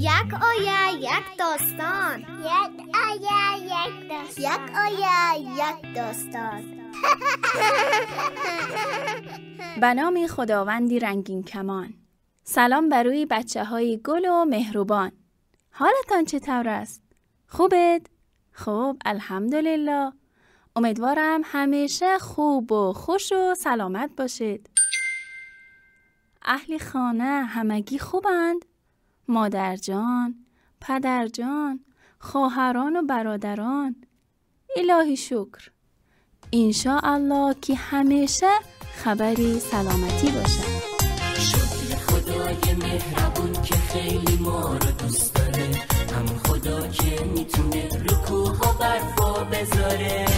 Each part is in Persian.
یک آیه یک داستان. یک آیه یک داستان. یک آیه یک داستان. به نام خداوندی رنگین کمان. سلام بروی بچه های گل و مهربان. حالتان چطور است؟ خوبت؟ خوب الحمدلله. امیدوارم همیشه خوب و خوش و سلامت باشید. اهل خانه همگی خوبند؟ مادر جان، پدر جان، خواهران و برادران. الهی شکر. الله که همیشه خبری سلامتی باشد شکر خدای مهربون که خیلی ما رو دوست داره. خدا که می‌تونه رکوها ها برفا بذاره.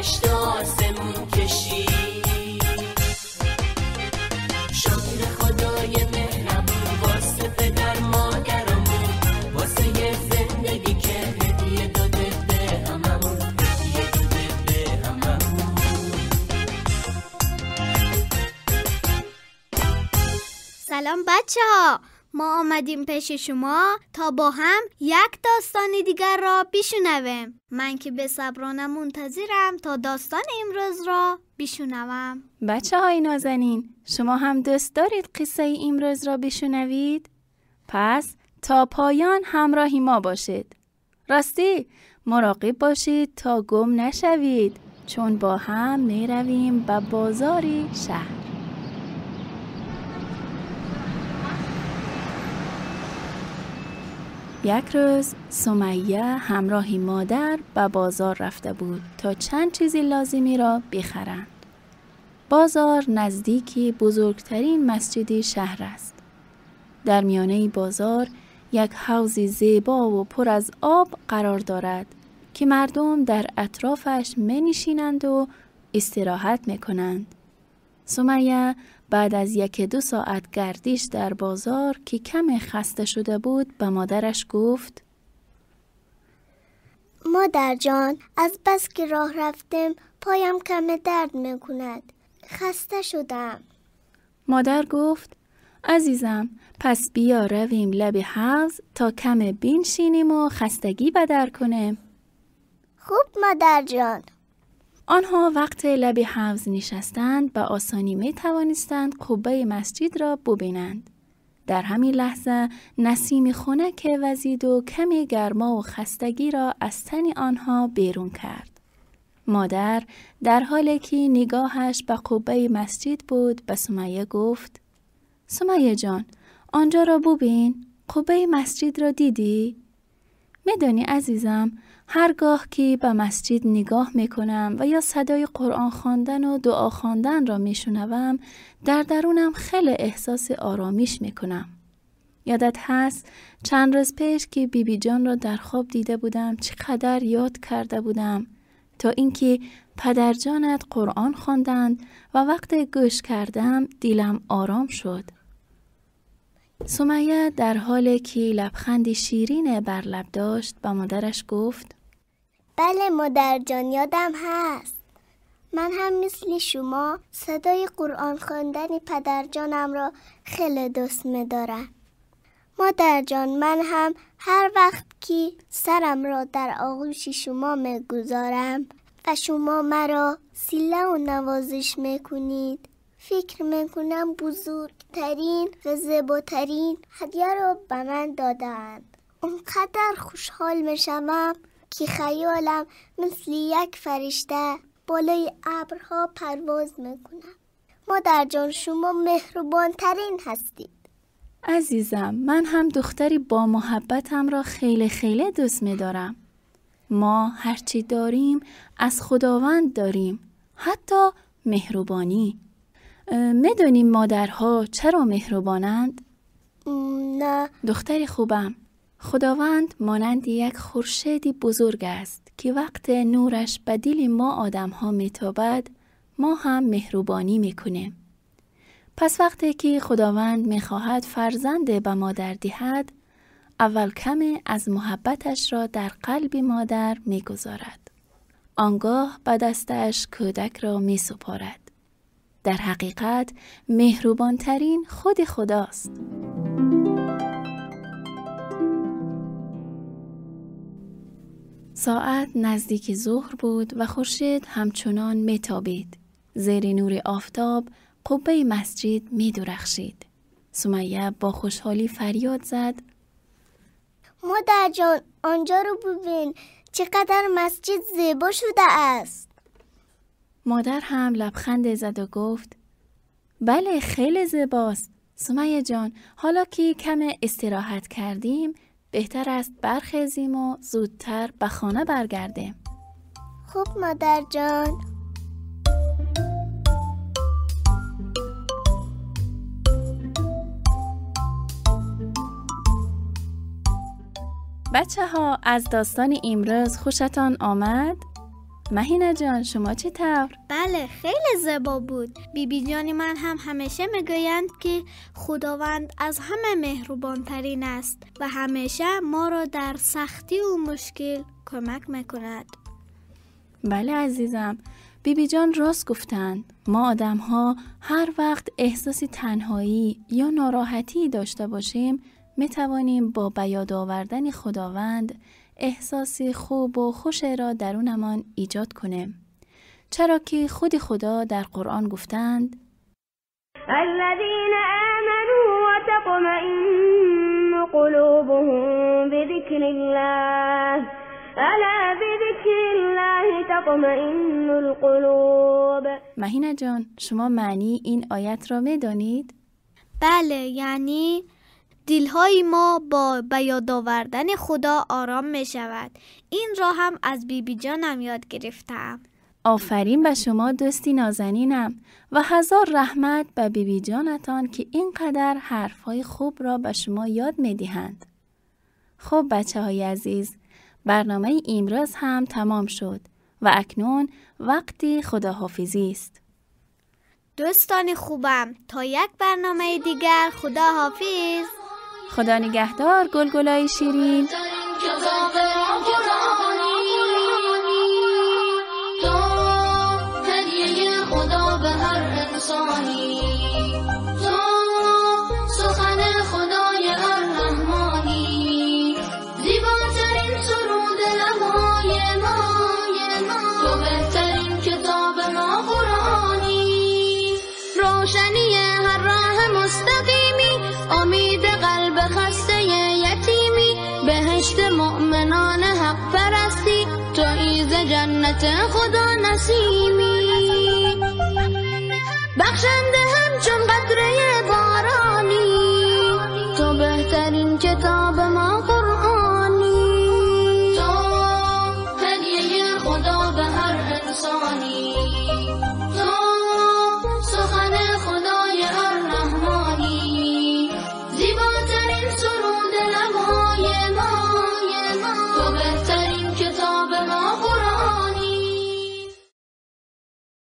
دشت آسمون کشید. شکر خدای مهربون واسه پدر مادرمون واسه یه زندگی که هدیه داده به هممون هدیه داده به هممون. سلام بچه ها ما آمدیم پیش شما تا با هم یک داستان دیگر را بشنویم. من که به صبرانه منتظرم تا داستان امروز را بشنوم. بچه های نازنین شما هم دوست دارید قصه امروز را بشنوید؟ پس تا پایان همراهی ما باشید. راستی مراقب باشید تا گم نشوید چون با هم می رویم به بازاری شهر. یک روز سمیه همراهی مادر به بازار رفته بود تا چند چیزی لازمی را بخرند. بازار نزدیکی بزرگترین مسجدی شهر است. در میانه بازار یک حوز زیبا و پر از آب قرار دارد که مردم در اطرافش می نشینند و استراحت می کنند. سمیه بعد از یک دو ساعت گردش در بازار که کم خسته شده بود به مادرش گفت مادر جان از بس که راه رفتم پایم کم درد می‌کند. خسته شدم. مادر گفت عزیزم پس بیا رویم لب حوز تا کم بینشینیم و خستگی بدر کنیم. خوب مادر جان. آنها وقت لب حوز نشستند به آسانی می توانستند قبه مسجد را ببینند. در همین لحظه نسیم خنک وزید و کمی گرما و خستگی را از تن آنها بیرون کرد. مادر در حالی که نگاهش به قبه مسجد بود به سمیه گفت سمیه جان آنجا را ببین قبه مسجد را دیدی؟ میدانی عزیزم هرگاه که به مسجد نگاه می کنم و یا صدای قرآن خواندن و دعا خواندن را می شنوم در درونم خیلی احساس آرامش می کنم. یادت هست چند روز پیش که بیبی بی جان را در خواب دیده بودم چقدر یاد کرده بودم تا اینکه پدر جانت قرآن خواندند و وقت گوش کردم دیلم آرام شد. سمیه در حالی که لبخندی شیرین بر لب داشت به مادرش گفت بله مادر جان یادم هست. من هم مثل شما صدای قرآن خواندن پدر جانم را خیلی دوست دارم مادر جان من هم هر وقت که سرم را در آغوش شما می گذارم و شما مرا سیله و نوازش می کنید فکر می کنم بزرگترین و زیباترین هدیه را به من دادند. اونقدر خوشحال می شوم که خیالم مثل یک فرشته بالای ابرها پرواز می‌کنم. مادر جان شما مهربان ترین هستید. عزیزم من هم دختری با محبتم را خیلی خیلی دوست میدارم. ما هرچی داریم از خداوند داریم. حتی مهربانی. می‌دونیم مادرها چرا مهربانند؟ نه دختری خوبم خداوند مانند یک خورشیدی بزرگ است که وقت نورش به دل ما آدم ها میتابد ما هم مهربانی می‌کنیم. پس وقتی که خداوند می‌خواهد فرزند به مادر دهد اول کمی از محبتش را در قلب مادر می‌گذارد. آنگاه به دستش کودک را می سپارد. در حقیقت مهربانترین خود خداست. ساعت نزدیک ظهر بود و خورشید همچنان میتابید. زیر نور آفتاب قبه مسجد می درخشید. سمیه با خوشحالی فریاد زد مادر جان آنجا رو ببین چقدر مسجد زیبا شده است مادر هم لبخند زد و گفت بله خیلی زیباست. سمیه جان حالا که کم استراحت کردیم بهتر است برخیزیم و زودتر به خانه برگردیم. خب مادر جان. بچه ها از داستان امروز خوشتان آمد؟ مهینه جان شما طور؟ بله خیلی زیبا بود. بیبی بی جانی من هم همیشه می‌گویند که خداوند از همه مهربان ترین است و همیشه ما را در سختی و مشکل کمک می‌کند. بله عزیزم. بیبی جان راست گفتند. ما آدم ها هر وقت احساس تنهایی یا ناراحتی داشته باشیم می توانیم با بیاد آوردن خداوند احساسی خوب و خوش را درونمان ایجاد کنیم. چرا که خود خدا در قرآن گفتند الذين آمنوا وتطمئن قلوبهم بذكر الله الا بذكر الله تطمئن القلوب مهینه جان شما معنی این آیت را می دانید؟ بله یعنی دلهای ما با بیاد آوردن خدا آرام می شود. این را هم از بیبی جانم یاد گرفتم. آفرین به شما دوستی نازنینم و هزار رحمت به بیبی جانتان که اینقدر حرفهای خوب را به شما یاد می دهند. خب بچه های عزیز برنامه امروز هم تمام شد و اکنون وقتی خداحافظی است. دوستان خوبم تا یک برنامه دیگر خداحافظ خدا نگهدار گلگلای شیرین. خدا جنت خدا نسیمی. بخشنده همچون قطره